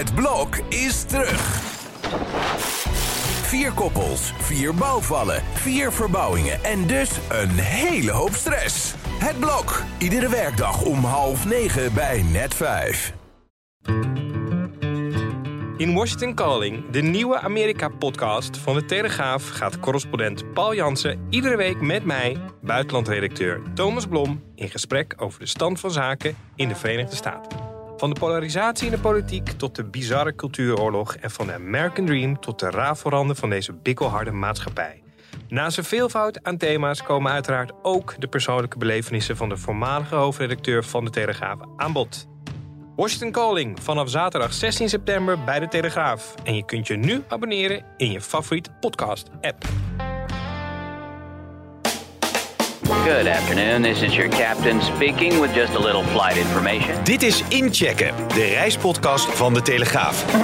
Het blok is terug. Vier koppels, vier bouwvallen, vier verbouwingen en dus een hele hoop stress. Het blok, iedere werkdag om half negen bij net vijf. In Washington Calling, de nieuwe Amerika-podcast van de Telegraaf, gaat correspondent Paul Jansen iedere week met mij, buitenlandredacteur Thomas Blom, in gesprek over de stand van zaken in de Verenigde Staten. Van de polarisatie in de politiek tot de bizarre cultuuroorlog en van de American Dream tot de rafelranden van deze bikkelharde maatschappij. Naast een veelvoud aan thema's komen uiteraard ook de persoonlijke belevenissen van de voormalige hoofdredacteur van de Telegraaf aan bod. Washington Calling vanaf zaterdag 16 september bij de Telegraaf. En je kunt je nu abonneren in je favoriete podcast-app. Good afternoon. This is your captain speaking with just a little flight information. Dit is Inchecken, de reispodcast van de Telegraaf.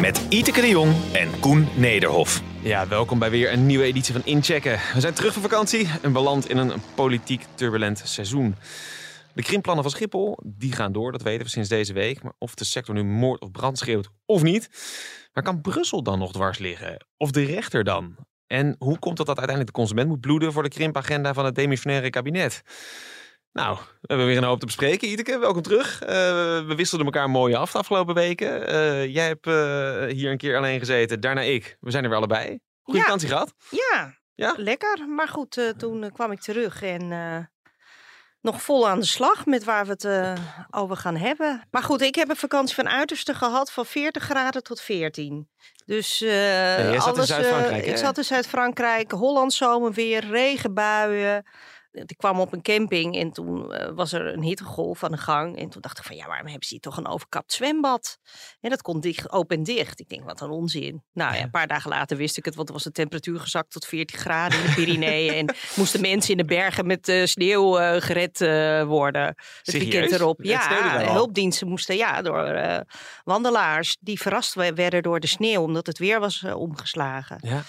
Met Iteke de Jong en Koen Nederhof. Ja, welkom bij weer een nieuwe editie van Inchecken. We zijn terug van vakantie en beland in een politiek turbulent seizoen. De krimplannen van Schiphol, die gaan door, dat weten we sinds deze week. Maar of de sector nu moord of brand schreeuwt of niet. Maar kan Brussel dan nog dwars liggen? Of de rechter dan? En hoe komt het dat uiteindelijk de consument moet bloeden voor de krimpagenda van het demissionaire kabinet? Nou, we hebben weer een hoop te bespreken. Iteke, welkom terug. Uh, we wisselden elkaar mooi af de afgelopen weken. Uh, jij hebt uh, hier een keer alleen gezeten, daarna ik. We zijn er weer allebei. Goede Ja. vakantie gehad? Ja, Ja? lekker. Maar goed, eh, toen eh, kwam ik terug en eh, nog vol aan de slag met waar we het eh, over gaan hebben. Maar goed, ik heb een vakantie van uiterste gehad van 40 graden tot 14. Dus eh jij zat in alles, Zuid-Frankrijk, eh, hè? ik zat in Zuid-Frankrijk, Holland zomerweer, regenbuien. Ik kwam op een camping en toen eh, was er een hittegolf aan de gang. En toen dacht ik van, ja, waarom hebben ze hier toch een overkapt zwembad? En dat kon dicht, open en dicht. Ik denk, wat een onzin. Nou ja, een paar dagen later wist ik het, want er was de temperatuur gezakt tot 14 graden in de Pyreneeën. en moesten mensen in de bergen met eh, sneeuw eh, gered eh, worden. Het Serieus? weekend erop. Het Ja, hulpdiensten moesten, ja, door eh, wandelaars die verrast we- werden door de sneeuw, omdat het weer was eh, omgeslagen. Ja.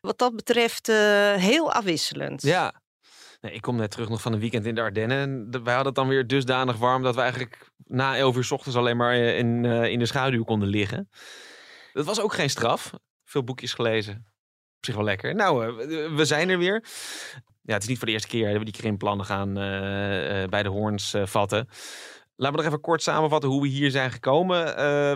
Wat dat betreft eh, heel afwisselend. Ja. Nee, ik kom net terug nog van een weekend in de Ardennen. En de- wij hadden het dan weer dusdanig warm dat we eigenlijk na 11 uur ochtends alleen maar eh, in, eh, in de schaduw konden liggen. Dat was ook geen straf. Veel boekjes gelezen. Op zich wel lekker. Nou, eh, we- zijn er weer. Ja, het is niet voor de eerste keer dat we die krimplannen gaan eh, eh, bij de hoorns vatten. Laten we nog even kort samenvatten hoe we hier zijn gekomen.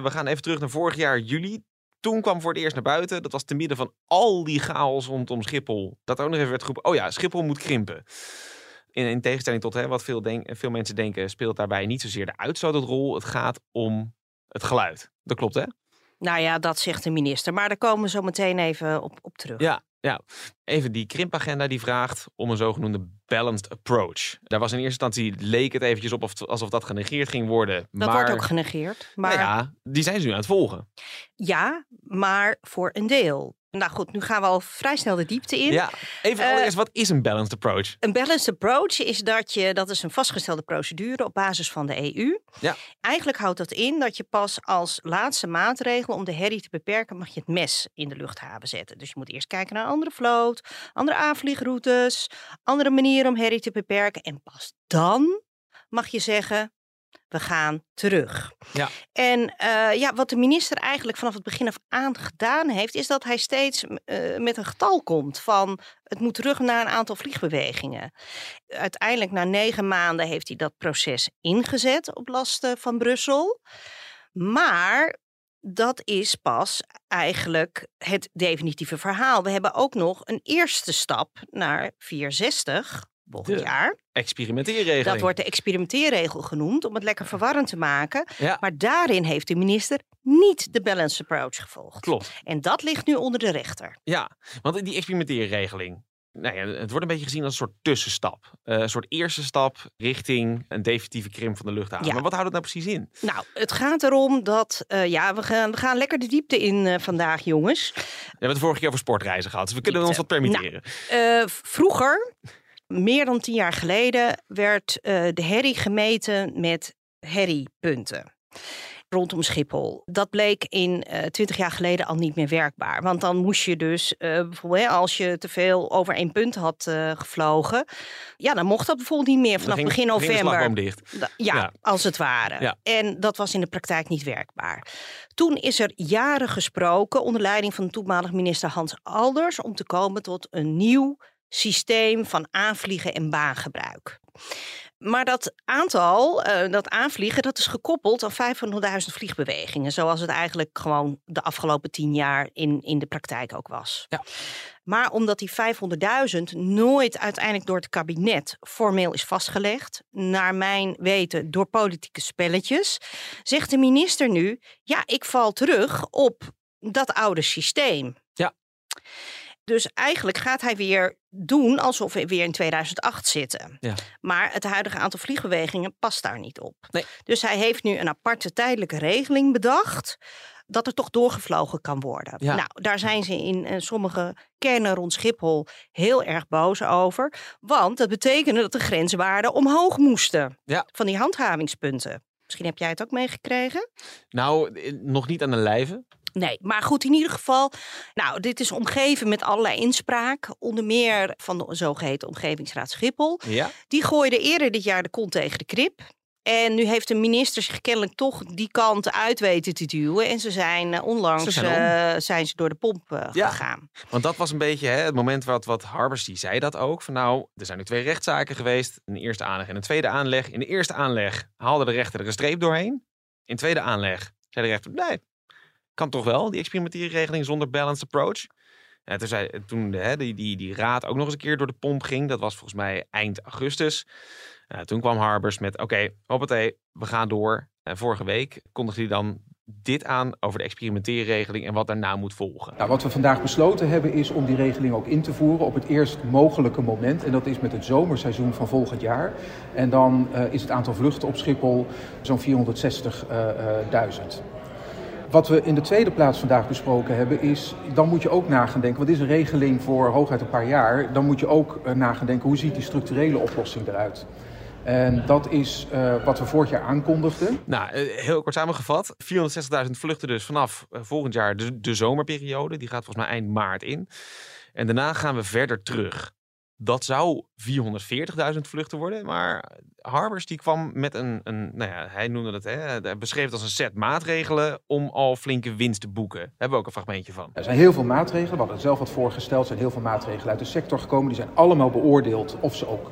We gaan even terug naar vorig jaar juli. Toen kwam voor het eerst naar buiten. Dat was te midden van al die chaos rondom Schiphol. Dat ook nog even werd geroepen. Oh ja, Schiphol moet krimpen. In, in tegenstelling tot hè, wat veel, denk, veel mensen denken, speelt daarbij niet zozeer de uitstootrol. Het gaat om het geluid. Dat klopt, hè? Nou ja, dat zegt de minister. Maar daar komen we zo meteen even op, op terug. Ja, ja. Even die krimpagenda die vraagt om een zogenoemde balanced approach. Daar was in eerste instantie, leek het eventjes op of, alsof dat genegeerd ging worden. Dat maar, wordt ook genegeerd. Maar Nou ja, die zijn ze nu aan het volgen. Ja, maar voor een deel. Nou goed, nu gaan we al vrij snel de diepte in. Ja, even Eh, allereerst, wat is een balanced approach? Een balanced approach is dat je, dat is een vastgestelde procedure op basis van de EU. Ja. Eigenlijk houdt dat in dat je pas als laatste maatregel om de herrie te beperken, mag je het mes in de luchthaven zetten. Dus je moet eerst kijken naar een andere vloot, andere aanvliegroutes, andere manieren om herrie te beperken. En pas dan mag je zeggen, we gaan terug. Ja. En eh, ja, wat de minister eigenlijk vanaf het begin af aan gedaan heeft, is dat hij steeds eh, met een getal komt van het moet terug naar een aantal vliegbewegingen. Uiteindelijk na negen maanden heeft hij dat proces ingezet op last van Brussel. Maar dat is pas eigenlijk het definitieve verhaal. We hebben ook nog een eerste stap naar 460 volgend De jaar. Experimenteerregeling. Dat wordt de experimenteerregel genoemd om het lekker verwarrend te maken. Ja. Maar daarin heeft de minister niet de balanced approach gevolgd. Klopt. En dat ligt nu onder de rechter. Ja, want die experimenteerregeling. Nou ja, het wordt een beetje gezien als een soort tussenstap. Eh, een soort eerste stap richting een definitieve krimp van de luchthaven. Ja. Maar wat houdt het nou precies in? Nou, het gaat erom dat, eh, ja, we gaan, we gaan lekker de diepte in eh, vandaag, jongens. We hebben het vorige keer over sportreizen gehad, dus we kunnen ons wat permitteren. Eh, vroeger, meer dan tien jaar geleden, werd eh, de herrie gemeten met herriepunten. rondom Schiphol. Dat bleek in twintig jaar geleden al niet meer werkbaar. Want dan moest je dus bijvoorbeeld hè, als je te veel over één punt had gevlogen, ja, dan mocht dat bijvoorbeeld niet meer vanaf ging- begin november. dicht. Ja, Ja. als het ware. Ja. En dat was in de praktijk niet werkbaar. Toen is er jaren gesproken onder leiding van de toenmalig minister Hans Alders om te komen tot een nieuw systeem van aanvliegen en baangebruik. Maar dat aantal, eh, dat aanvliegen, dat is gekoppeld aan 500.000 vliegbewegingen. Zoals het eigenlijk gewoon de afgelopen tien jaar in, in de praktijk ook was. Ja. Maar omdat die 500.000 nooit uiteindelijk door het kabinet formeel is vastgelegd, naar mijn weten door politieke spelletjes, zegt de minister nu: ja, ik val terug op dat oude systeem. Ja. Dus eigenlijk gaat hij weer doen alsof we weer in 2008 zitten. Ja. Maar het huidige aantal vliegbewegingen past daar niet op. Nee. Dus hij heeft nu een aparte tijdelijke regeling bedacht. Dat er toch doorgevlogen kan worden. Ja. Nou, daar zijn ze in eh, sommige kernen rond Schiphol heel erg boos over. Want dat betekende dat de grenswaarden omhoog moesten. Ja. Van die handhavingspunten. Misschien heb jij het ook meegekregen? Nou, eh, nog niet aan de lijve. Nee, maar goed, in ieder geval. Nou, dit is omgeven met allerlei inspraak. Onder meer van de zogeheten Omgevingsraad Schiphol. Ja. Die gooide eerder dit jaar de kont tegen de krip. En nu heeft de minister zich kennelijk toch die kant uit weten te duwen. En ze zijn eh, onlangs Ze zijn eh, zijn ze door de pomp eh, Ja. gegaan. Want dat was een beetje hè, het moment wat, wat Harbers, die zei dat ook. Van nou, er zijn nu twee rechtszaken geweest. Een eerste aanleg en een tweede aanleg. In de eerste aanleg haalde de rechter er een streep doorheen. In de tweede aanleg zei de rechter, nee, kan toch wel, die experimenteerregeling zonder balanced approach. En toen, zei, toen de, hè, die, die, die raad ook nog eens een keer door de pomp ging. Dat was volgens mij eind augustus. Eh, toen kwam Harbers met, oké, hoppatee, we gaan door. En vorige week kondigde hij dan dit aan over de experimenteerregeling en wat daarna moet volgen. Nou, wat we vandaag besloten hebben is om die regeling ook in te voeren op het eerst mogelijke moment. En dat is met het zomerseizoen van volgend jaar. En dan eh, is het aantal vluchten op Schiphol zo'n 460.000. Wat we in de tweede plaats vandaag besproken hebben is, dan moet je ook na gaan denken, wat is een regeling voor hooguit een paar jaar, dan moet je ook denken, hoe ziet die structurele oplossing eruit? En dat is eh, wat we vorig jaar aankondigden. Nou, eh, heel kort samengevat. 460.000 vluchten dus vanaf volgend jaar de, de zomerperiode. Die gaat volgens mij eind maart in. En daarna gaan we verder terug. Dat zou 440.000 vluchten worden. Maar Harbers die kwam met een, een nou ja, hij noemde het, hè, beschreef het als een set maatregelen om al flinke winst te boeken. Daar hebben we ook een fragmentje van. Er zijn heel veel maatregelen, we hadden zelf wat voorgesteld, er zijn heel veel maatregelen uit de sector gekomen. Die zijn allemaal beoordeeld of ze ook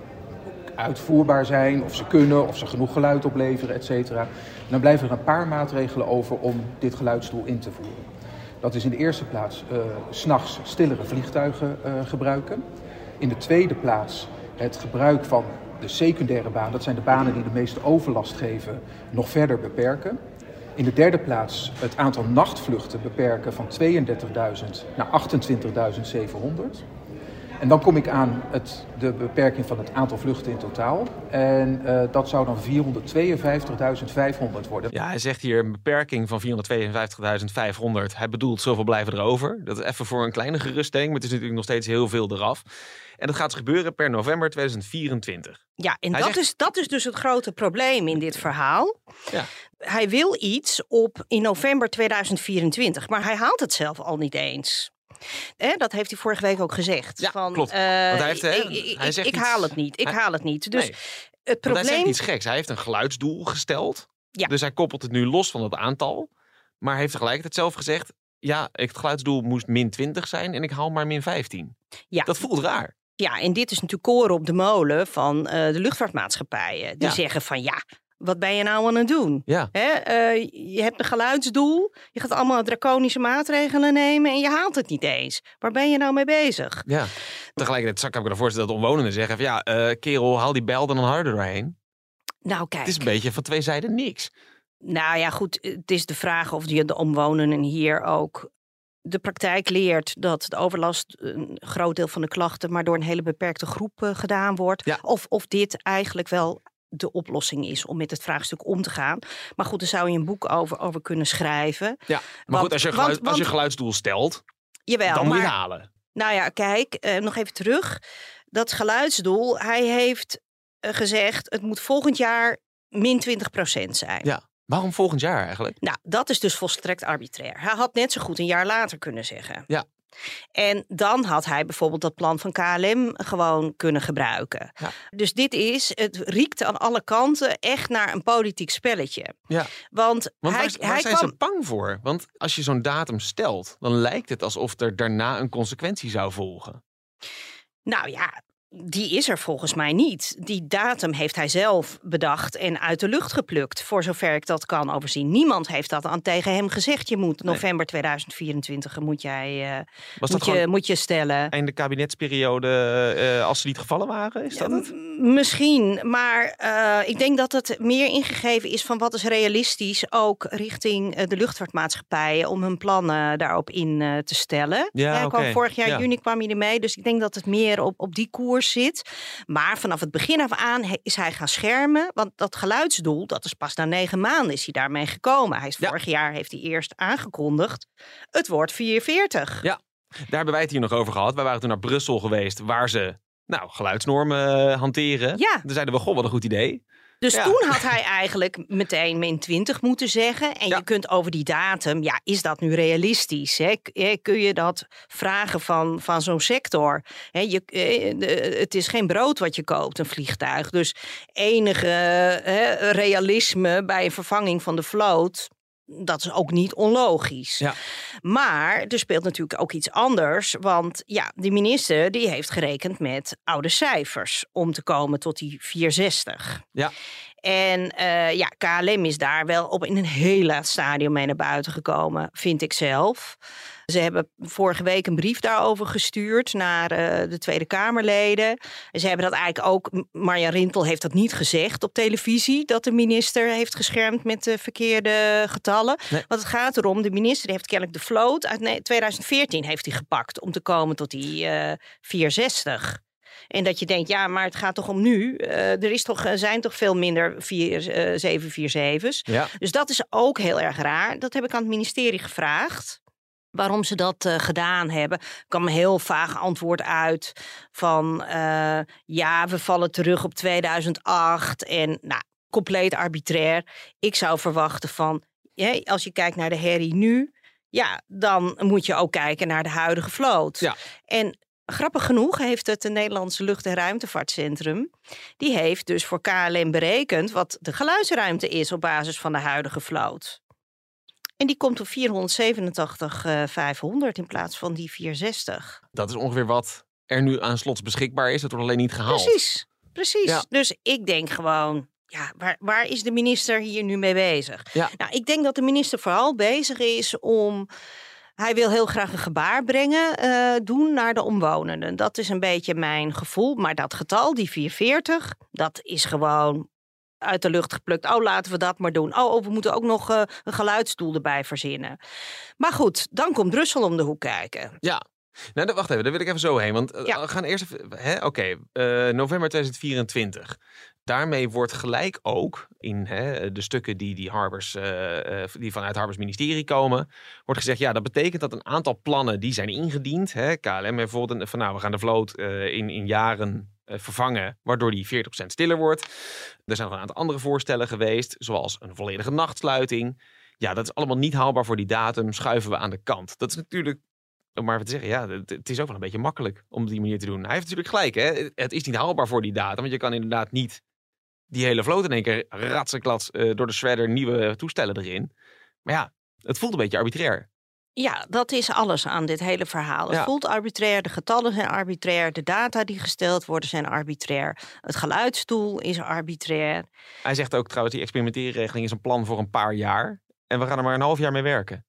uitvoerbaar zijn, of ze kunnen, of ze genoeg geluid opleveren, et cetera. Dan blijven er een paar maatregelen over om dit geluidsdoel in te voeren. Dat is in de eerste plaats eh, s s'nachts stillere vliegtuigen eh, gebruiken. In de tweede plaats het gebruik van de secundaire baan, dat zijn de banen die de meeste overlast geven, nog verder beperken. In de derde plaats het aantal nachtvluchten beperken van 32.000 naar 28.700. En dan kom ik aan het, de beperking van het aantal vluchten in totaal. En eh, dat zou dan 452.500 worden. Ja, hij zegt hier een beperking van 452.500. Hij bedoelt zoveel blijven er over. Dat is even voor een kleine geruststelling, maar het is natuurlijk nog steeds heel veel eraf. En dat gaat dus gebeuren per november 2024. Ja, en Hij dat, zegt- is, dat is dus het grote probleem in dit verhaal. Ja. Hij wil iets op in november 2024, maar hij haalt het zelf al niet eens. Hè, dat heeft hij vorige week ook gezegd. Ja, van, klopt. eh, Want hij heeft, hè, ik, hij zegt ik haal het niet. Ik hij- haal het niet. Dus Nee. het Want hij zegt probleem. iets geks. Hij heeft een geluidsdoel gesteld. Ja. Dus hij koppelt het nu los van het aantal. Maar hij heeft tegelijkertijd zelf gezegd... ja, het geluidsdoel moest min 20 zijn en ik haal maar min 15. Ja. Dat voelt raar. Ja, en dit is natuurlijk koren op de molen van eh, de luchtvaartmaatschappijen. Die Ja. zeggen van ja, wat ben je nou aan het doen? Ja. Hè, eh, je hebt een geluidsdoel, je gaat allemaal draconische maatregelen nemen en je haalt het niet eens. Waar ben je nou mee bezig? Ja. Tegelijkertijd kan ik me dan voorstellen dat omwonenden zeggen... van ja, eh, kerel, haal die bel dan harder doorheen. Nou kijk, Het is een beetje van twee zijden niks. nou ja goed, het is de vraag of je de omwonenden hier ook... De praktijk leert dat de overlast een groot deel van de klachten maar door een hele beperkte groep eh, gedaan wordt. Ja. Of, of dit eigenlijk wel de oplossing is om met het vraagstuk om te gaan. Maar goed, daar zou je een boek over, over kunnen schrijven. Ja. Maar Want- goed, als je, want- geluid- als je geluidsdoel stelt, Jawel, dan moet je maar halen. Nou ja, kijk, eh, nog even terug. Dat geluidsdoel, hij heeft eh, gezegd... het moet volgend jaar min 20% zijn. Ja. Waarom volgend jaar eigenlijk? Nou, dat is dus volstrekt arbitrair. Hij had net zo goed een jaar later kunnen zeggen. Ja. En dan had hij bijvoorbeeld dat plan van KLM gewoon kunnen gebruiken. Ja. Dus dit is, het riekt aan alle kanten echt naar een politiek spelletje. Ja. Want, Want hij, waar, waar hij zijn kwam, ze bang voor? Want als je zo'n datum stelt, dan lijkt het alsof er daarna een consequentie zou volgen. Nou ja, die is er volgens mij niet. Die datum heeft hij zelf bedacht en uit de lucht geplukt, voor zover ik dat kan overzien. Niemand heeft dat aan tegen hem gezegd. Je moet november 2024 moet jij Was moet dat je, moet je stellen. einde kabinetsperiode eh, als ze niet gevallen waren? Is dat het? Misschien, maar eh, ik denk dat het meer ingegeven is van wat is realistisch, ook richting de luchtvaartmaatschappijen, om hun plannen daarop in te stellen. Ja, kwam vorig jaar Ja. juni kwam hij ermee, dus ik denk dat het meer op, op die koers zit. Maar vanaf het begin af aan is hij gaan schermen, want dat geluidsdoel, dat is pas na negen maanden is hij daarmee gekomen. Hij is Ja. vorig jaar heeft hij eerst aangekondigd, het wordt 44. Ja. Daar hebben wij het hier nog over gehad. Wij waren toen naar Brussel geweest, waar ze nou, geluidsnormen eh, hanteren. Ja. Toen zeiden we, goh, wat een goed idee. Dus Ja. toen had hij eigenlijk meteen min 20 moeten zeggen. En Ja. je kunt over die datum, ja, is dat nu realistisch? Hè? Kun je dat vragen van, van zo'n sector? Hè, je, eh, het is geen brood wat je koopt, een vliegtuig. Dus enige hè, realisme bij een vervanging van de vloot. Dat is ook niet onlogisch. Ja. Maar er speelt natuurlijk ook iets anders. Want ja, de minister die heeft gerekend met oude cijfers om te komen tot die 460. Ja. En eh, ja, KLM is daar wel op in een heel laat stadium mee naar buiten gekomen, vind ik zelf. Ze hebben vorige week een brief daarover gestuurd naar eh, de Tweede Kamerleden. En ze hebben dat eigenlijk ook, Marja Rintel heeft dat niet gezegd op televisie, dat de minister heeft geschermd met de verkeerde getallen. Nee. Want het gaat erom, de minister heeft kennelijk de vloot uit ne- 2014 heeft hij gepakt om te komen tot die eh 460. En dat je denkt, ja, maar het gaat toch om nu. Eh, er is toch, er zijn toch veel minder 4, eh 747's. Ja. Dus dat is ook heel erg raar. Dat heb ik aan het ministerie gevraagd. Waarom ze dat eh, gedaan hebben. Er kwam een heel vaag antwoord uit van eh, ja, we vallen terug op 2008 en nou, compleet arbitrair. Ik zou verwachten van, ja, als je kijkt naar de herrie nu, ja, dan moet je ook kijken naar de huidige vloot. Ja. En grappig genoeg heeft het Nederlandse Lucht- en Ruimtevaartcentrum, die heeft dus voor KLM berekend wat de geluidsruimte is op basis van de huidige vloot. En die komt op 487 eh 500 in plaats van die 460. Dat is ongeveer wat er nu aan slots beschikbaar is. Dat wordt alleen niet gehaald. Precies, precies. Ja. Dus ik denk gewoon, ja, waar, waar is de minister hier nu mee bezig? Ja. Nou, ik denk dat de minister vooral bezig is om. Hij wil heel graag een gebaar brengen, eh, doen naar de omwonenden. Dat is een beetje mijn gevoel. Maar dat getal, die 440, dat is gewoon uit de lucht geplukt. Oh, laten we dat maar doen. Oh, oh, we moeten ook nog eh, een geluidsstoel erbij verzinnen. Maar goed, dan komt Brussel om de hoek kijken. Ja. Nou, wacht even, daar wil ik even zo heen. Want eh, Ja. we gaan eerst even... Oké, november 2024. Daarmee wordt gelijk ook in hè, de stukken die, die, Harbers, eh, eh, die vanuit Harbers ministerie komen, wordt gezegd, ja, dat betekent dat een aantal plannen die zijn ingediend. Hè, KLM bijvoorbeeld van, nou, we gaan de vloot eh, in, in jaren vervangen, waardoor die 40% stiller wordt. Er zijn nog een aantal andere voorstellen geweest, zoals een volledige nachtsluiting. Ja, dat is allemaal niet haalbaar voor die datum, schuiven we aan de kant. Dat is natuurlijk om maar even te zeggen, ja, het, het is ook wel een beetje makkelijk om op die manier te doen. Hij heeft natuurlijk gelijk, hè. Het is niet haalbaar voor die datum, want je kan inderdaad niet die hele vloot in één keer ratsenklats eh, door de shredder nieuwe toestellen erin. Maar ja, het voelt een beetje arbitrair. Ja, dat is alles aan dit hele verhaal. Het Ja. voelt arbitrair, de getallen zijn arbitrair, de data die gesteld worden zijn arbitrair, het geluidsstoel is arbitrair. Hij zegt ook trouwens, die experimenteerregeling is een plan voor een paar jaar. En we gaan er maar een half jaar mee werken.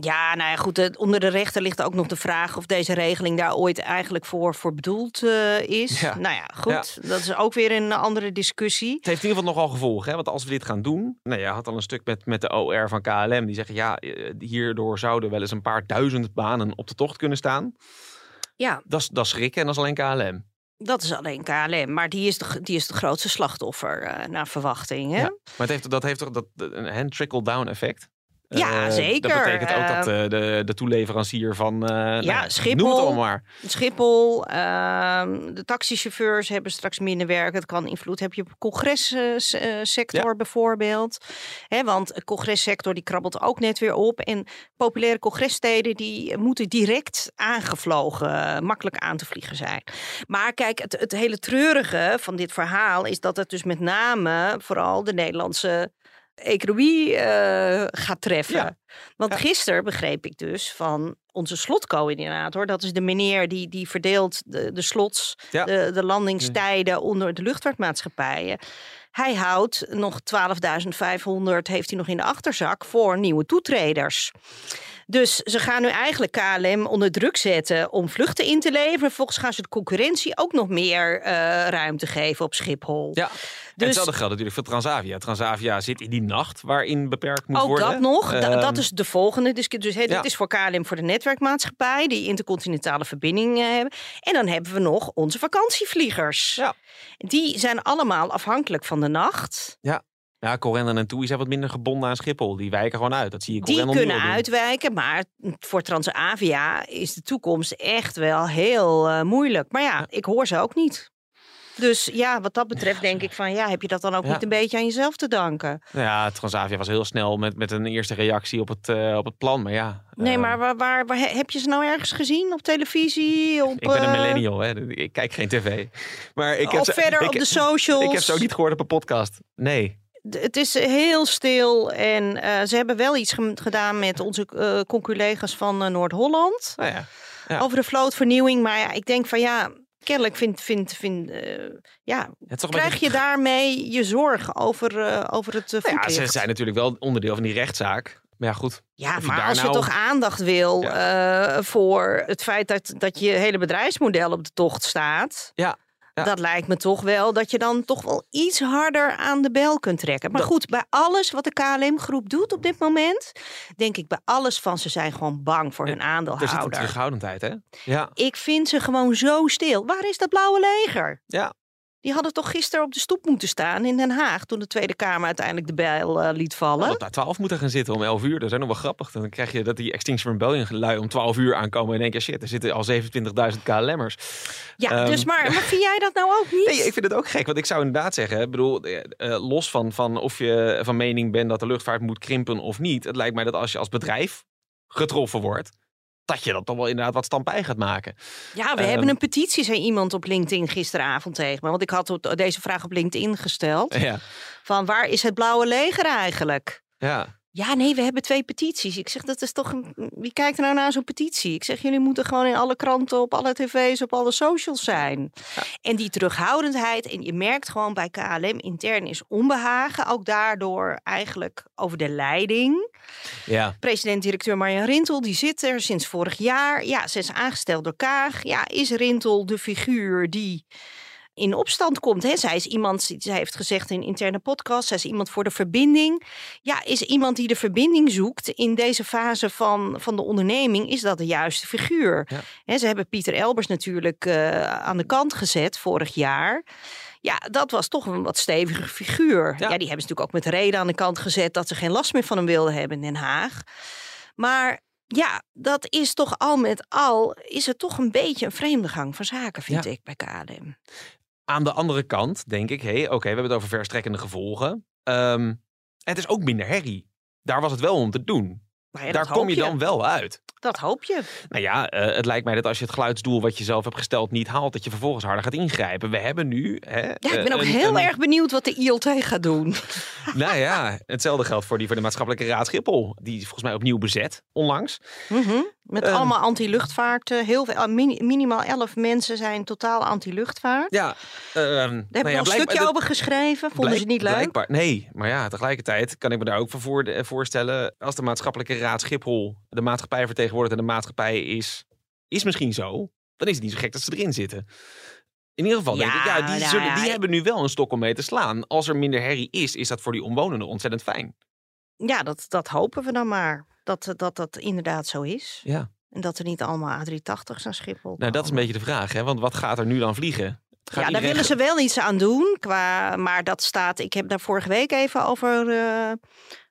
Ja, nou ja, goed, onder de rechter ligt ook nog de vraag of deze regeling daar ooit eigenlijk voor, voor bedoeld eh, is. Ja. Nou ja, goed, dat is ook weer een andere discussie. Het heeft in ieder geval nogal gevolgen. Hè? Want als we dit gaan doen. Nou, je had al een stuk met, met de OR van KLM. Die zeggen ja, eh, hierdoor zouden wel eens een paar duizend banen op de tocht kunnen staan. Ja, Dat is, dat is schrikken en dat is alleen KLM. dat is alleen KLM, maar die is de, die is de grootste slachtoffer eh, naar verwachting. Hè? Ja. Maar het heeft, dat heeft toch dat, een trickle-down effect? Ja, Eh, zeker. Dat betekent ook dat Ehm, eh, de, de toeleverancier van... eh, nou ja, Schiphol. Noem het allemaal maar. Schiphol, ehm, de taxichauffeurs hebben straks minder werk. Het kan invloed hebben op de congressector bijvoorbeeld. Hè, want de congressector die krabbelt ook net weer op. En populaire congressteden die moeten direct aangevlogen, makkelijk aan te vliegen zijn. Maar kijk, het, het hele treurige van dit verhaal is dat het dus met name vooral de Nederlandse economie eh, gaat treffen. Ja. Want gisteren begreep ik dus van onze slotcoördinator, dat is de meneer die, die verdeelt de, de slots, Ja. de, de landingstijden onder de luchtvaartmaatschappijen. Hij houdt nog 12.500 heeft hij nog in de achterzak voor nieuwe toetreders. Dus ze gaan nu eigenlijk KLM onder druk zetten om vluchten in te leveren. Vervolgens gaan ze de concurrentie ook nog meer eh, ruimte geven op Schiphol. Ja. En Dus- hetzelfde geldt natuurlijk voor Transavia. Transavia zit in die nacht waarin beperkt moet Ook worden. dat nog. Da- Ehm, dat is de volgende. Dus ja. dit is voor KLM voor de netwerkmaatschappij die intercontinentale verbindingen hebben. En dan hebben we nog onze vakantievliegers. Ja. Die zijn allemaal afhankelijk van de nacht. Ja, Corendon en TUI zijn wat minder gebonden aan Schiphol. Die wijken gewoon uit. Dat zie je Die kunnen uitwijken, maar voor Transavia is de toekomst echt wel heel eh, moeilijk. Maar ja, ik hoor ze ook niet. Dus ja, wat dat betreft denk ik van ja, heb je dat dan ook Ja. niet een beetje aan jezelf te danken? Ja, Transavia was heel snel met, met een eerste reactie op het, eh, op het plan. Maar ja. Nee, ehm, maar waar, waar, waar- heb je ze nou ergens gezien op televisie? Op, Ik ben een eh, millennial, hè. Ik kijk geen tv. Maar ik heb of ze, verder ik, op de socials. Ik heb ze ook niet gehoord op een podcast. Nee. Het is heel stil en eh, ze hebben wel iets gedaan met onze eh conculega's van eh, Noord-Holland Nou ja. Ja. over de vlootvernieuwing. Maar ja, ik denk van ja, kennelijk vindt, vindt, vindt eh, ja, een krijg beetje- je daarmee je zorgen over, eh, over het uh, ja, ze zijn natuurlijk wel onderdeel van die rechtszaak. Maar ja, goed. Ja, maar als je nou- toch aandacht wil eh, voor het feit dat, dat je hele bedrijfsmodel op de tocht staat. Ja, ja. Dat lijkt me toch wel dat je dan toch wel iets harder aan de bel kunt trekken. Maar Dat- goed, bij alles wat de KLM-groep doet op dit moment, denk ik bij alles van ze zijn gewoon bang voor hun Er zit een aandeelhouder. terughoudendheid, hè? Ja. Ik vind ze gewoon zo stil. Waar is dat blauwe leger? Ja. Die hadden toch gisteren op de stoep moeten staan in Den Haag toen de Tweede Kamer uiteindelijk de bijl eh, liet vallen. Op daar 12 moeten gaan zitten om 11 uur. Dat is ook nog wel grappig. Dan krijg je dat die Extinction Rebellion lui om 12 uur aankomen. En denk je, shit, er zitten al 27.000 KLM'ers. Ja, Ehm, dus maar, maar vind jij dat nou ook niet? Nee, ik vind het ook gek. Want ik zou inderdaad zeggen, ik bedoel, eh, eh, los van, van of je van mening bent dat de luchtvaart moet krimpen of niet. Het lijkt mij dat als je als bedrijf getroffen wordt, dat je dat toch wel inderdaad wat stampij gaat maken. Ja, we Ehm, hebben een petitie, zei iemand op LinkedIn gisteravond tegen me. Want ik had deze vraag op LinkedIn gesteld. Ja, Van waar is het blauwe leger eigenlijk? ja. Ja, nee, we hebben twee petities. Ik zeg, dat is toch een... Wie kijkt er nou naar zo'n petitie? Ik zeg, jullie moeten gewoon in alle kranten, op alle tv's, op alle socials zijn. En die terughoudendheid, en je merkt gewoon bij KLM intern is onbehagen. Ook daardoor eigenlijk over de leiding. ja. President-directeur Marjan Rintel, die zit er sinds vorig jaar. Ja, ze is aangesteld door Kaag. Ja, is Rintel de figuur die in opstand komt? Hè? Zij is iemand, zij heeft gezegd in een interne podcast, zij is iemand voor de verbinding. Ja, is iemand die de verbinding zoekt in deze fase van, van de onderneming, is dat de juiste figuur? Ja. Hè, ze hebben Pieter Elbers natuurlijk eh, aan de kant gezet vorig jaar. Ja, dat was toch een wat stevige figuur. Ja. Ja. die hebben ze natuurlijk ook met reden aan de kant gezet dat ze geen last meer van hem wilden hebben in Den Haag. Maar ja, dat is toch al met al, is het toch een beetje een vreemde gang van zaken, vind Ja. ik, bij KLM. Aan de andere kant denk ik, hé, oké, we hebben het over verstrekkende gevolgen. Ehm, het is ook minder herrie. Daar was het wel om te doen. Ja, Daar kom je dan wel uit. Dat hoop je. Nou ja, eh, het lijkt mij dat als je het geluidsdoel wat je zelf hebt gesteld niet haalt, dat je vervolgens harder gaat ingrijpen. We hebben nu. Hè, Ja, ik ben eh, ook een- heel een- erg benieuwd wat de ILT gaat doen. Nou ja, hetzelfde geldt voor die voor de maatschappelijke raad Schiphol. Die is volgens mij opnieuw bezet, onlangs. Mhm. Met Ehm. allemaal anti-luchtvaart. Heel veel, ah, mini- minimaal elf mensen zijn totaal anti-luchtvaart. Ja, ehm, Daar heb nou ik ja, nog een stukje over geschreven. Vonden ze niet leuk? blijkbaar- nee, maar ja, tegelijkertijd kan ik me daar ook van voor, eh, voorstellen. Als de maatschappelijke raad Schiphol de maatschappij vertegenwoordigt en de maatschappij is, is misschien zo, dan is het niet zo gek dat ze erin zitten. In ieder geval denk Ja, ik, ja, die, nou zullen, ja, die ik- hebben nu wel een stok om mee te slaan. Als er minder herrie is, is dat voor die omwonenden ontzettend fijn. Ja, dat, dat hopen we dan maar. Dat, dat dat inderdaad zo is. Ja. En dat er niet allemaal A380's naar Schiphol Nou, dat is een beetje de vraag, hè? want wat gaat er nu dan vliegen? ja, daar willen ze wel iets aan doen. Qua, maar dat staat, ik heb daar vorige week even over uh,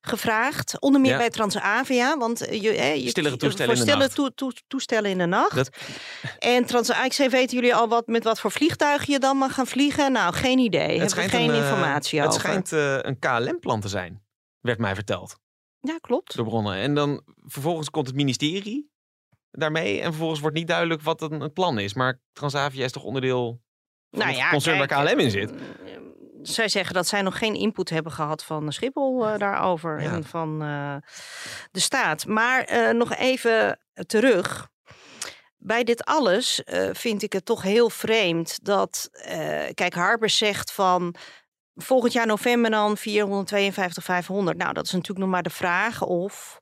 gevraagd. Onder meer bij Transavia. Want je, hè, je stillere toestellen in de nacht. To, to, toestellen in de nacht. Dat... En Transavia, weten jullie al wat met wat voor vliegtuigen je dan mag gaan vliegen? Nou, geen idee. Het Hebben geen een, informatie het over. Het schijnt uh, een KLM-plan te zijn, werd mij verteld. Ja, klopt. Door bronnen. En dan vervolgens komt het ministerie daarmee. En vervolgens wordt niet duidelijk wat een, plan is. Maar Transavia is toch onderdeel van nou ja, concern kijk, waar KLM in zit? Eh, zij zeggen dat zij nog geen input hebben gehad van Schiphol uh, daarover en van uh, de staat. Maar uh, nog even terug. Bij dit alles vind ik het toch heel vreemd dat, kijk, Harbers zegt van volgend jaar november dan 452, 500. Nou, dat is natuurlijk nog maar de vraag of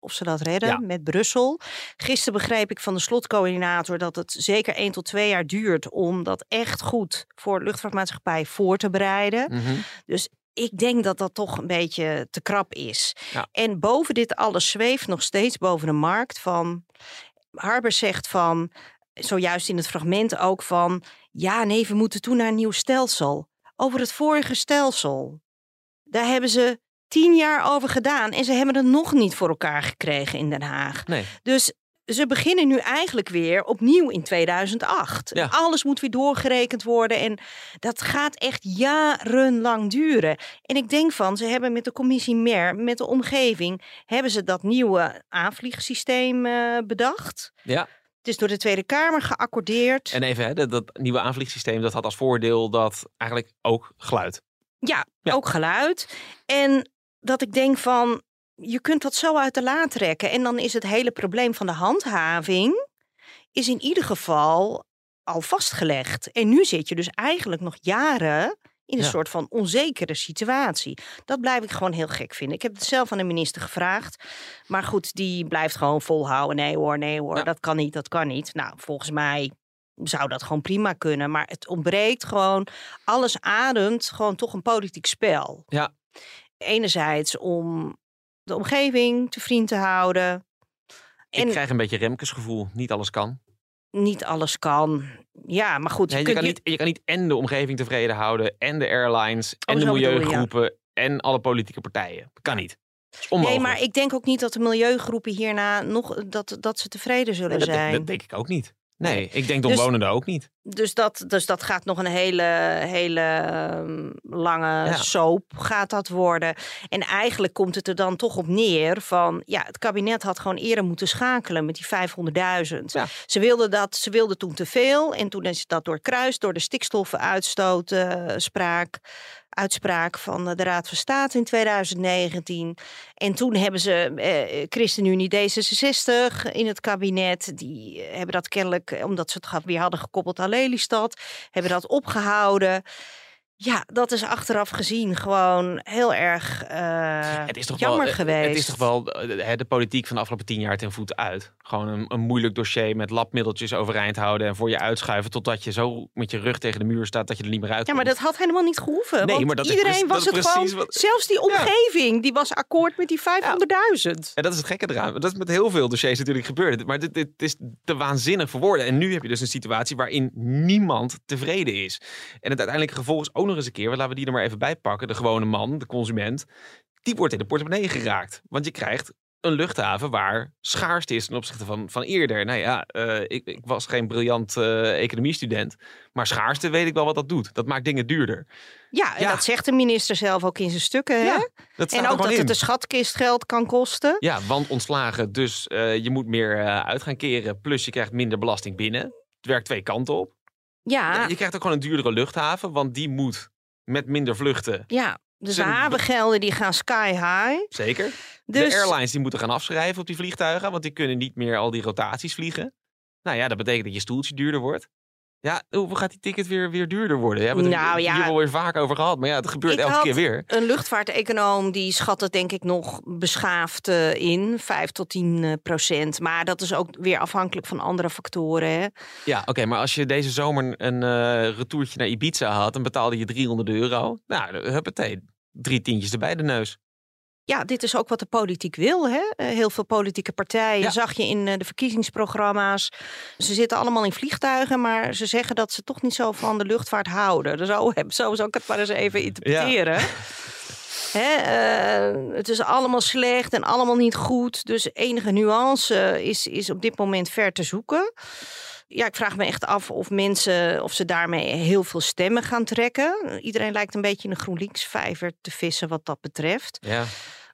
of ze dat redden met Brussel. Gisteren begreep ik van de slotcoördinator dat het zeker 1 tot 2 jaar duurt om dat echt goed voor de luchtvaartmaatschappij voor te bereiden. Mhm. Dus ik denk dat dat toch een beetje te krap is. En boven dit alles zweeft nog steeds boven de markt van. Harbers zegt van, zojuist in het fragment ook van. Ja, nee, we moeten toe naar een nieuw stelsel. Over het vorige stelsel. Daar hebben ze tien jaar over gedaan en ze hebben het nog niet voor elkaar gekregen in Den Haag. Nee. Dus ze beginnen nu eigenlijk weer opnieuw in 2008. Ja. Alles moet weer doorgerekend worden en dat gaat echt jarenlang duren. En ik denk van, ze hebben met de commissie MER, met de omgeving, hebben ze dat nieuwe aanvliegsysteem uh, bedacht. Ja. Het is door de Tweede Kamer geaccordeerd. En even, hè, dat, dat nieuwe aanvliegsysteem dat had als voordeel dat eigenlijk ook geluid. Ja, ja, ook geluid. En dat ik denk van, je kunt dat zo uit de laad trekken. En dan is het hele probleem van de handhaving, is in ieder geval al vastgelegd. En nu zit je dus eigenlijk nog jaren in een soort van onzekere situatie. Dat blijf ik gewoon heel gek vinden. Ik heb het zelf aan de minister gevraagd. Maar goed, die blijft gewoon volhouden. Nee hoor, nee hoor, dat kan niet, dat kan niet. Nou, volgens mij zou dat gewoon prima kunnen. Maar het ontbreekt gewoon, alles ademt gewoon toch een politiek spel. Ja, Enerzijds om de omgeving te vriend te houden. Ik krijg een beetje Remkesgevoel. Niet alles kan. Niet alles kan. Ja, maar goed. je, kan niet, je kan niet en de omgeving tevreden houden, en de airlines, en oh, de milieugroepen, en alle politieke partijen. Dat kan niet. Nee, maar ik denk ook niet dat de milieugroepen hierna nog dat, dat ze tevreden zullen zijn. Dat denk ik ook niet. Nee, ik denk de dus, omwonenden ook niet. Dus dat, dus dat gaat nog een hele, hele um, lange soap gaat dat worden. En eigenlijk komt het er dan toch op neer van... ja, het kabinet had gewoon eerder moeten schakelen met die 500.000. Ja. Ze, wilden dat, ze wilden toen te veel en toen is dat doorkruist... door de stikstoffenuitstootspraak... Uh, uitspraak van de Raad van State in 2019. En toen hebben ze eh, ChristenUnie D66 in het kabinet. Die hebben dat kennelijk, omdat ze het weer hadden gekoppeld aan Lelystad, hebben dat opgehouden. Ja, dat is achteraf gezien gewoon heel erg uh, het is toch jammer wel, geweest. Het is toch wel eh, de politiek van de afgelopen tien jaar ten voet uit. Gewoon een, een, moeilijk dossier met labmiddeltjes overeind houden en voor je uitschuiven totdat je zo met je rug tegen de muur staat dat je er niet meer uit Ja, maar dat had helemaal niet gehoeven. Nee, maar dat iedereen was het gewoon, wat... zelfs die omgeving, die was akkoord met die 500.000. Ja. En dat is het gekke eraan. Dat is met heel veel dossiers natuurlijk gebeurd. Maar dit, dit is te waanzinnig voor woorden. En nu heb je dus een situatie waarin niemand tevreden is. En het uiteindelijke gevolg is ook nog eens een keer, laten we die er maar even bij pakken. De gewone man, de consument, die wordt in de portemonnee geraakt. Want je krijgt een luchthaven waar schaarste is ten opzichte van, van eerder. Nou ja, uh, ik, ik, was geen briljant uh, economiestudent. Maar schaarste weet ik wel wat dat doet. Dat maakt dingen duurder. Ja, en dat zegt de minister zelf ook in zijn stukken. Hè? en ook dat het de schatkist geld kan kosten. Ja, want ontslagen. Dus uh, je moet meer uit gaan keren. Plus je krijgt minder belasting binnen. Het werkt twee kanten op. Ja. Je krijgt ook gewoon een duurdere luchthaven. Want die moet met minder vluchten. Ja, dus de havengelden die gaan sky high. Zeker. Dus... De airlines die moeten gaan afschrijven op die vliegtuigen, want die kunnen niet meer al die rotaties vliegen. Nou ja, dat betekent dat je stoeltje duurder wordt. Ja, hoe gaat die ticket weer, weer duurder worden? We hebben het nou, ja. hier wel weer vaak over gehad. Maar ja, het gebeurt elke keer weer. Een luchtvaarteconoom die schat het denk ik nog beschaafd uh, in. 5 tot 10 uh, procent. Maar dat is ook weer afhankelijk van andere factoren. Hè? Ja, oké. maar als je deze zomer een uh, retourtje naar Ibiza had... dan betaalde je 300 euro. Nou, huppatee. Drie tientjes erbij de neus. Ja, dit is ook wat de politiek wil. Hè? Eh, Heel veel politieke partijen Ja. zag je in eh, de verkiezingsprogramma's. Ze zitten allemaal in vliegtuigen, maar ze zeggen dat ze toch niet zo van de luchtvaart houden. Zo, zo zou ik het maar eens even interpreteren. Hè, eh, het is allemaal slecht en allemaal niet goed. Dus enige nuance is, is op dit moment ver te zoeken. Ja, ik vraag me echt af of mensen, of ze daarmee heel veel stemmen gaan trekken. Iedereen lijkt een beetje in de GroenLinks-vijver te vissen wat dat betreft. Ja.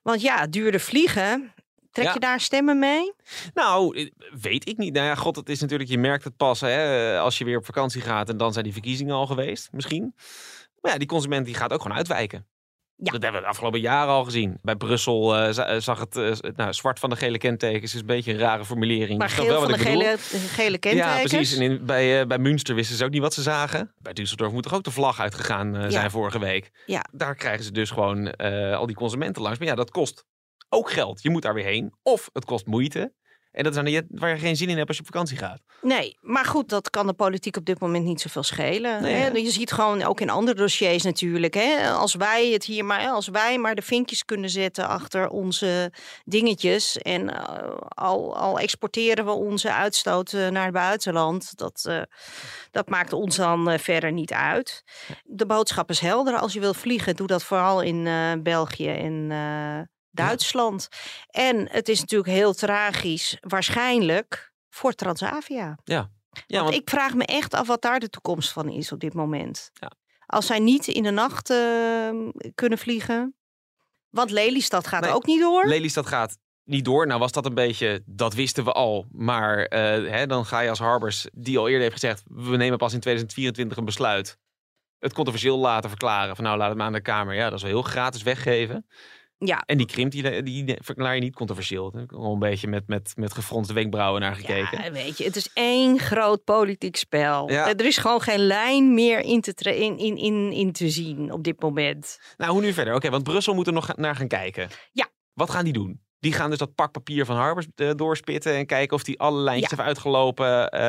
Want ja, duurder vliegen, trek Ja. je daar stemmen mee? Nou, eh, weet ik niet. Nou ja, god, het is natuurlijk, je merkt het pas hè, als je weer op vakantie gaat en dan zijn die verkiezingen al geweest, misschien. Maar ja, die consument die gaat ook gewoon uitwijken. Ja. Dat hebben we de afgelopen jaren al gezien. Bij Brussel eh, eh, zag het, eh, nou, zwart van de gele kentekens is een beetje een rare formulering. Maar geel wel van de gele, gele kentekens. Ja, precies. En in, bij, eh, bij Münster wisten ze ook niet wat ze zagen. Bij Düsseldorf moet toch ook de vlag uitgegaan zijn vorige week. Ja. Daar krijgen ze dus gewoon al die consumenten langs. Maar ja, dat kost ook geld. Je moet daar weer heen. Of het kost moeite. En dat is aan de- waar je geen zin in hebt als je op vakantie gaat. Nee, maar goed, dat kan de politiek op dit moment niet zoveel schelen. Nee, hè? Je ziet gewoon ook in andere dossiers natuurlijk. Hè? Als wij het hier maar, als wij maar de vinkjes kunnen zetten achter onze dingetjes. En eh, al, al exporteren we onze uitstoot eh, naar het buitenland. Dat, eh, dat maakt ons dan verder niet uit. De boodschap is helder. Als je wil vliegen, doe dat vooral in België en Duitsland. En het is natuurlijk heel tragisch, waarschijnlijk voor Transavia. Ja, Want want ik vraag me echt af wat daar de toekomst van is op dit moment. Ja. Als zij niet in de nacht eh, kunnen vliegen. Want Lelystad gaat Nee, ook niet door. Lelystad gaat niet door. Nou was dat een beetje, dat wisten we al. Maar eh, hè, dan ga je als Harbers, die al eerder heeft gezegd... we nemen pas in 2024 een besluit. Het controversieel laten verklaren. Van nou, laat het maar aan de Kamer. Ja, dat is wel heel gratis weggeven. Ja, En die krimp, die, die verklaar je niet controversieel. Daar heb ik al een beetje met, met, met gefronste wenkbrauwen naar gekeken. ja, weet je, het is één groot politiek spel. Ja. Er is gewoon geen lijn meer in te, in, in, in, in te zien op dit moment. Nou, hoe nu verder? Oké, want Brussel moet er nog naar gaan kijken. Ja. Wat gaan die doen? Die gaan dus dat pak papier van Harbers eh, doorspitten en kijken of die alle lijntjes Ja. heeft uitgelopen. eh,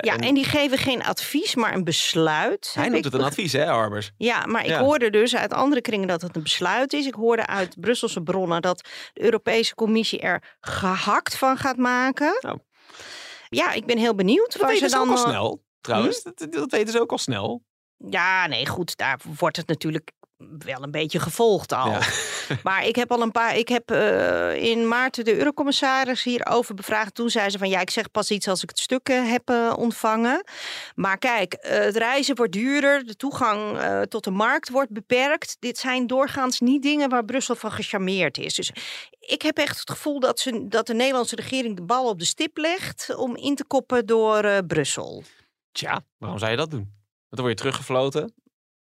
Ja, en, die geven geen advies, maar een besluit. hij noemt het een advies, hè, Harbers? Ja, maar ik Ja. hoorde dus uit andere kringen dat het een besluit is. Ik hoorde uit Brusselse bronnen dat de Europese Commissie er gehakt van gaat maken. Nou. Ja, ik ben heel benieuwd Dat weten ze dan. ook al eh, snel, trouwens. Dat, dat weten ze ook al snel. Ja, nee, goed, daar wordt het natuurlijk wel een beetje gevolgd al. Ja. Maar ik heb al een paar. Ik heb eh, in maart de eurocommissaris hierover bevraagd. Toen zei ze van ja, ik zeg pas iets als ik het stuk eh, heb eh, ontvangen. Maar kijk, het reizen wordt duurder. De toegang tot de markt wordt beperkt. Dit zijn doorgaans niet dingen waar Brussel van gecharmeerd is. Dus ik heb echt het gevoel dat, ze, dat de Nederlandse regering de bal op de stip legt om in te koppen door Brussel. Tja, waarom zou je dat doen? Want dan word je teruggefloten.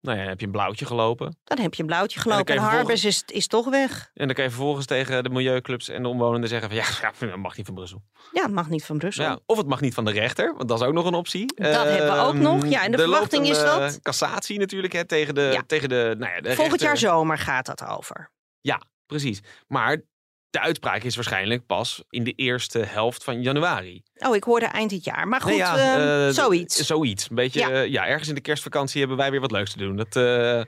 Nou ja, dan heb je een blauwtje gelopen. Dan heb je een blauwtje gelopen en, je Harbers is, is toch weg. En dan kan je vervolgens tegen de milieuclubs en de omwonenden zeggen van ja, ja dat mag niet van Brussel. Ja, het mag niet van Brussel. Ja, of het mag niet van de rechter, want dat is ook nog een optie. Dat hebben we ook Ehm, nog. Ja, en de er verwachting een, is eh, dat- cassatie natuurlijk hè, tegen de, Ja. tegen de, nou ja, de Volgend jaar zomer gaat dat over. Precies. Maar de uitspraak is waarschijnlijk pas in de eerste helft van januari. Oh, ik hoorde eind dit jaar. Maar goed, Nee, ja, ehm, eh, zoiets. Zoiets. Een beetje, Ja. ja. ja, ergens in de kerstvakantie hebben wij weer wat leuks te doen. Dat, eh,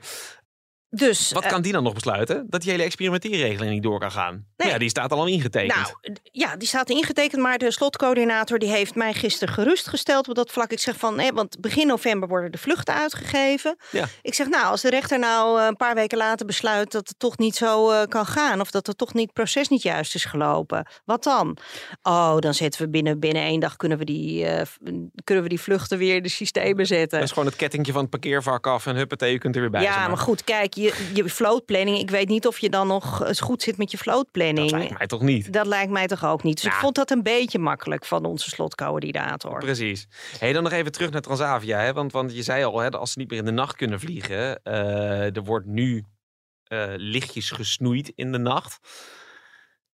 Dus, wat eh, kan die dan nog besluiten? Dat die hele experimenteerregeling niet door kan gaan. Nee. Ja, die staat al ingetekend. nou, ja, die staat ingetekend, maar de slotcoördinator die heeft mij gisteren gerustgesteld op dat vlak. Ik zeg van, nee, want begin november worden de vluchten uitgegeven. Ja. Ik zeg, nou, als de rechter nou eh, een paar weken later besluit dat het toch niet zo eh, kan gaan, of dat het toch niet het proces niet juist is gelopen, wat dan? Oh, dan zetten we binnen, binnen één dag kunnen we die, kunnen we die vluchten weer in de systemen zetten. Dat is gewoon het kettingje van het parkeervak af en huppatee, je kunt er weer bij. Ja, maar goed, kijk, je, je vlootplanning. Ik weet niet of je dan nog eens goed zit met je vlootplanning. Dat lijkt mij toch niet? Dat lijkt mij toch ook niet. Dus ik vond dat een beetje makkelijk van onze slotcoördinator. Precies. Hey, dan nog even terug naar Transavia. Hè? Want, want je zei al, hè, als ze niet meer in de nacht kunnen vliegen. eh, er wordt nu eh, lichtjes gesnoeid in de nacht.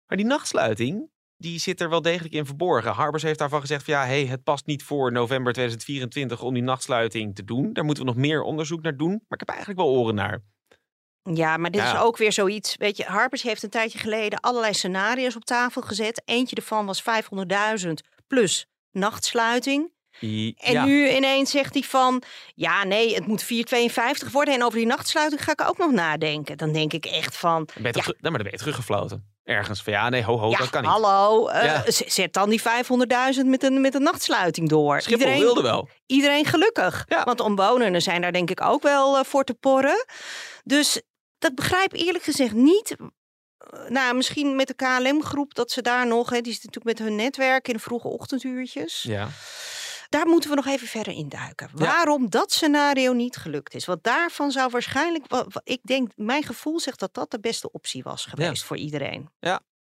Maar die nachtsluiting, die zit er wel degelijk in verborgen. Harbers heeft daarvan gezegd van ja, hey, het past niet voor november 2024 om die nachtsluiting te doen. Daar moeten we nog meer onderzoek naar doen. Maar ik heb eigenlijk wel oren naar. Ja, maar dit Ja. is ook weer zoiets. Weet je, Harpers heeft een tijdje geleden allerlei scenario's op tafel gezet. Eentje ervan was 500.000 plus nachtsluiting. I- En ja. nu ineens zegt hij van, ja nee, het moet 4,52 worden. En over die nachtsluiting ga ik ook nog nadenken. Dan denk ik echt van, Ben je toch ja, terug- dan ben je teruggefloten. Ergens van ja, nee, ho, ho, ja dat kan niet. hallo, eh, zet dan die 500.000 met een, met een nachtsluiting door. Schiphol wilde wel. iedereen gelukkig. Want omwonenden zijn daar denk ik ook wel eh, voor te porren. Dus dat begrijp ik eerlijk gezegd niet. Eh, Nou, misschien met de KLM-groep dat ze daar nog, hè, die zit natuurlijk met hun netwerk in de vroege ochtenduurtjes. Ja. Daar moeten we nog even verder induiken. Ja. Waarom dat scenario niet gelukt is. Want daarvan zou waarschijnlijk, wa- wa- ik denk, mijn gevoel zegt dat dat de beste optie was geweest voor iedereen.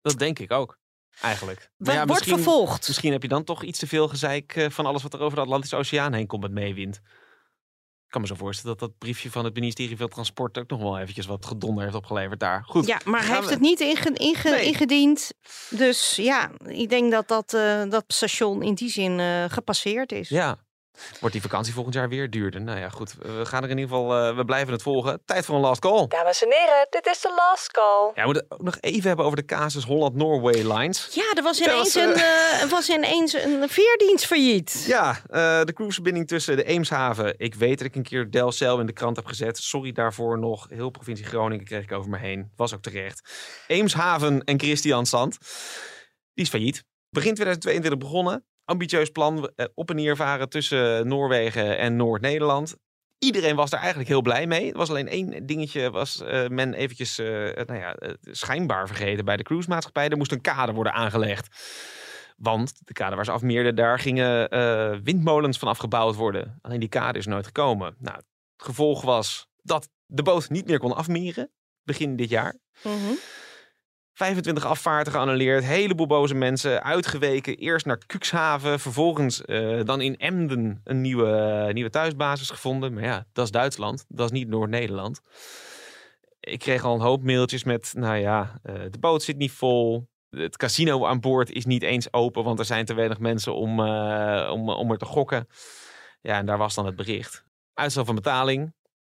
Dat denk ik ook. Eigenlijk. Maar ja, wordt misschien, vervolgd. misschien heb je dan toch iets te veel gezeik eh, van alles wat er over de Atlantische Oceaan heen komt met meewind. Ik kan me zo voorstellen dat dat briefje van het ministerie van Transport ook nog wel eventjes wat gedonder heeft opgeleverd daar. Goed. Ja, maar hij heeft we- het niet inge- inge- Nee. ingediend. Dus ja, ik denk dat dat, eh, dat station in die zin eh, gepasseerd is. Ja. Wordt die vakantie volgend jaar weer duurder? Nou ja, goed. We gaan er in ieder geval, eh, we blijven het volgen. Tijd voor een last call. Dames en heren, dit is de last call. Ja, we moeten het ook nog even hebben over de casus Holland-Norway Lines. Ja, er was ineens, was, een, eh, er was ineens een veerdienst failliet. Ja, eh, de cruiseverbinding tussen de Eemshaven. Ik weet dat ik een keer Delcel in de krant heb gezet. Sorry daarvoor nog. Heel provincie Groningen kreeg ik over me heen. Was ook terecht. Eemshaven en Christiansand. Die is failliet. Begin 2022 begonnen. Ambitieus plan. eh, Op en neer varen tussen Noorwegen en Noord-Nederland. Iedereen was daar eigenlijk heel blij mee. Er was alleen één dingetje, was eh, men eventjes eh, nou ja, schijnbaar vergeten bij de cruisemaatschappij. Er moest een kade worden aangelegd. Want de kade waar ze afmeerden, daar gingen windmolens van afgebouwd worden. Alleen die kade is nooit gekomen. Nou, het gevolg was dat de boot niet meer kon afmeren. Begin dit jaar. Mhm. 25 afvaarten geannuleerd. Heleboel boze mensen uitgeweken. Eerst naar Cuxhaven. Vervolgens eh, dan in Emden een nieuwe, nieuwe thuisbasis gevonden. Maar ja, dat is Duitsland. Dat is niet Noord-Nederland. Ik kreeg al een hoop mailtjes met, nou ja, eh, de boot zit niet vol. Het casino aan boord is niet eens open, want er zijn te weinig mensen om, eh, om, om er te gokken. Ja, en daar was dan het bericht. Uitstel van betaling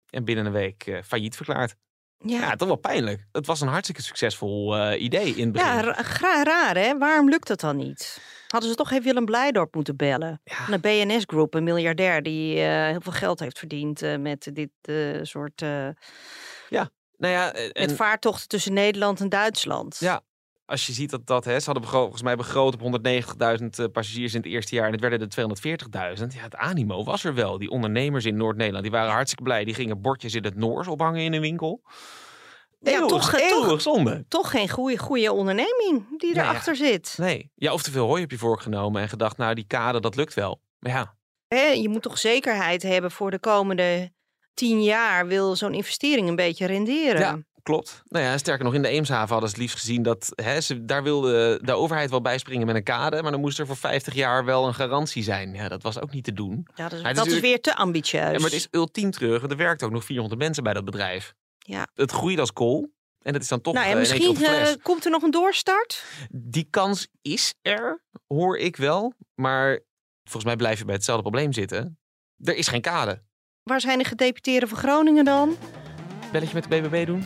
en binnen een week eh, failliet verklaard. Ja, Ja, toch wel pijnlijk. Het was een hartstikke succesvol eh, idee in het begin. ja ra- raar hè? Waarom lukt dat dan niet? Hadden ze toch even Willem Blijdorp moeten bellen. Ja. De BNS Group, een miljardair die eh, heel veel geld heeft verdiend eh, met dit soort eh, nou ja, en met vaartochten tussen Nederland en Duitsland. Ja. Als je ziet dat dat, hè, ze hadden volgens mij begroot op 190.000 eh, passagiers in het eerste jaar en het werden er 240.000. Ja, het animo was er wel. Die ondernemers in Noord-Nederland, die waren hartstikke blij. Die gingen bordjes in het Noors ophangen in een winkel. Ja, Eeuwig- toch, eh, eeuwig toch- zonde. Toch geen goede, goede onderneming die Nee, ja. erachter zit. Nee, ja, of te veel hooi op je vork genomen en gedacht, nou die kade, dat lukt wel. Maar ja, Hè, je moet toch zekerheid hebben voor de komende tien jaar wil zo'n investering een beetje renderen. Ja. Klopt. Nou ja, sterker nog, in de Eemshaven hadden ze het liefst gezien dat hè, ze, daar wilde de overheid wel bijspringen met een kade, maar dan moest er voor 50 jaar wel een garantie zijn. Ja, dat was ook niet te doen. Ja, dat is, Maar het is dat is natuurlijk- weer te ambitieus. Ja, maar het is ultiem terug, want er werkt ook nog 400 mensen bij dat bedrijf. Ja. Het groeit als kool. En het is dan toch nou misschien eh, komt er nog een doorstart. Die kans is er, hoor ik wel. Maar volgens mij blijf je bij hetzelfde probleem zitten. Er is geen kade. Waar zijn de gedeputeerden van Groningen dan? Belletje met de BBB doen?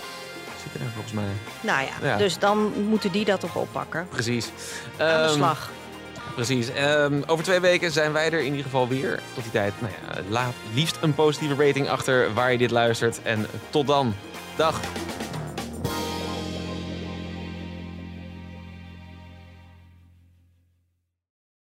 Er volgens mij. Nou ja, Ja. dus dan moeten die dat toch oppakken. Precies. Aan de Ehm, slag. Precies. Ehm, over twee weken zijn wij er in ieder geval weer. Tot die tijd, nou ja, laat liefst een positieve rating achter waar je dit luistert. En tot dan. Dag.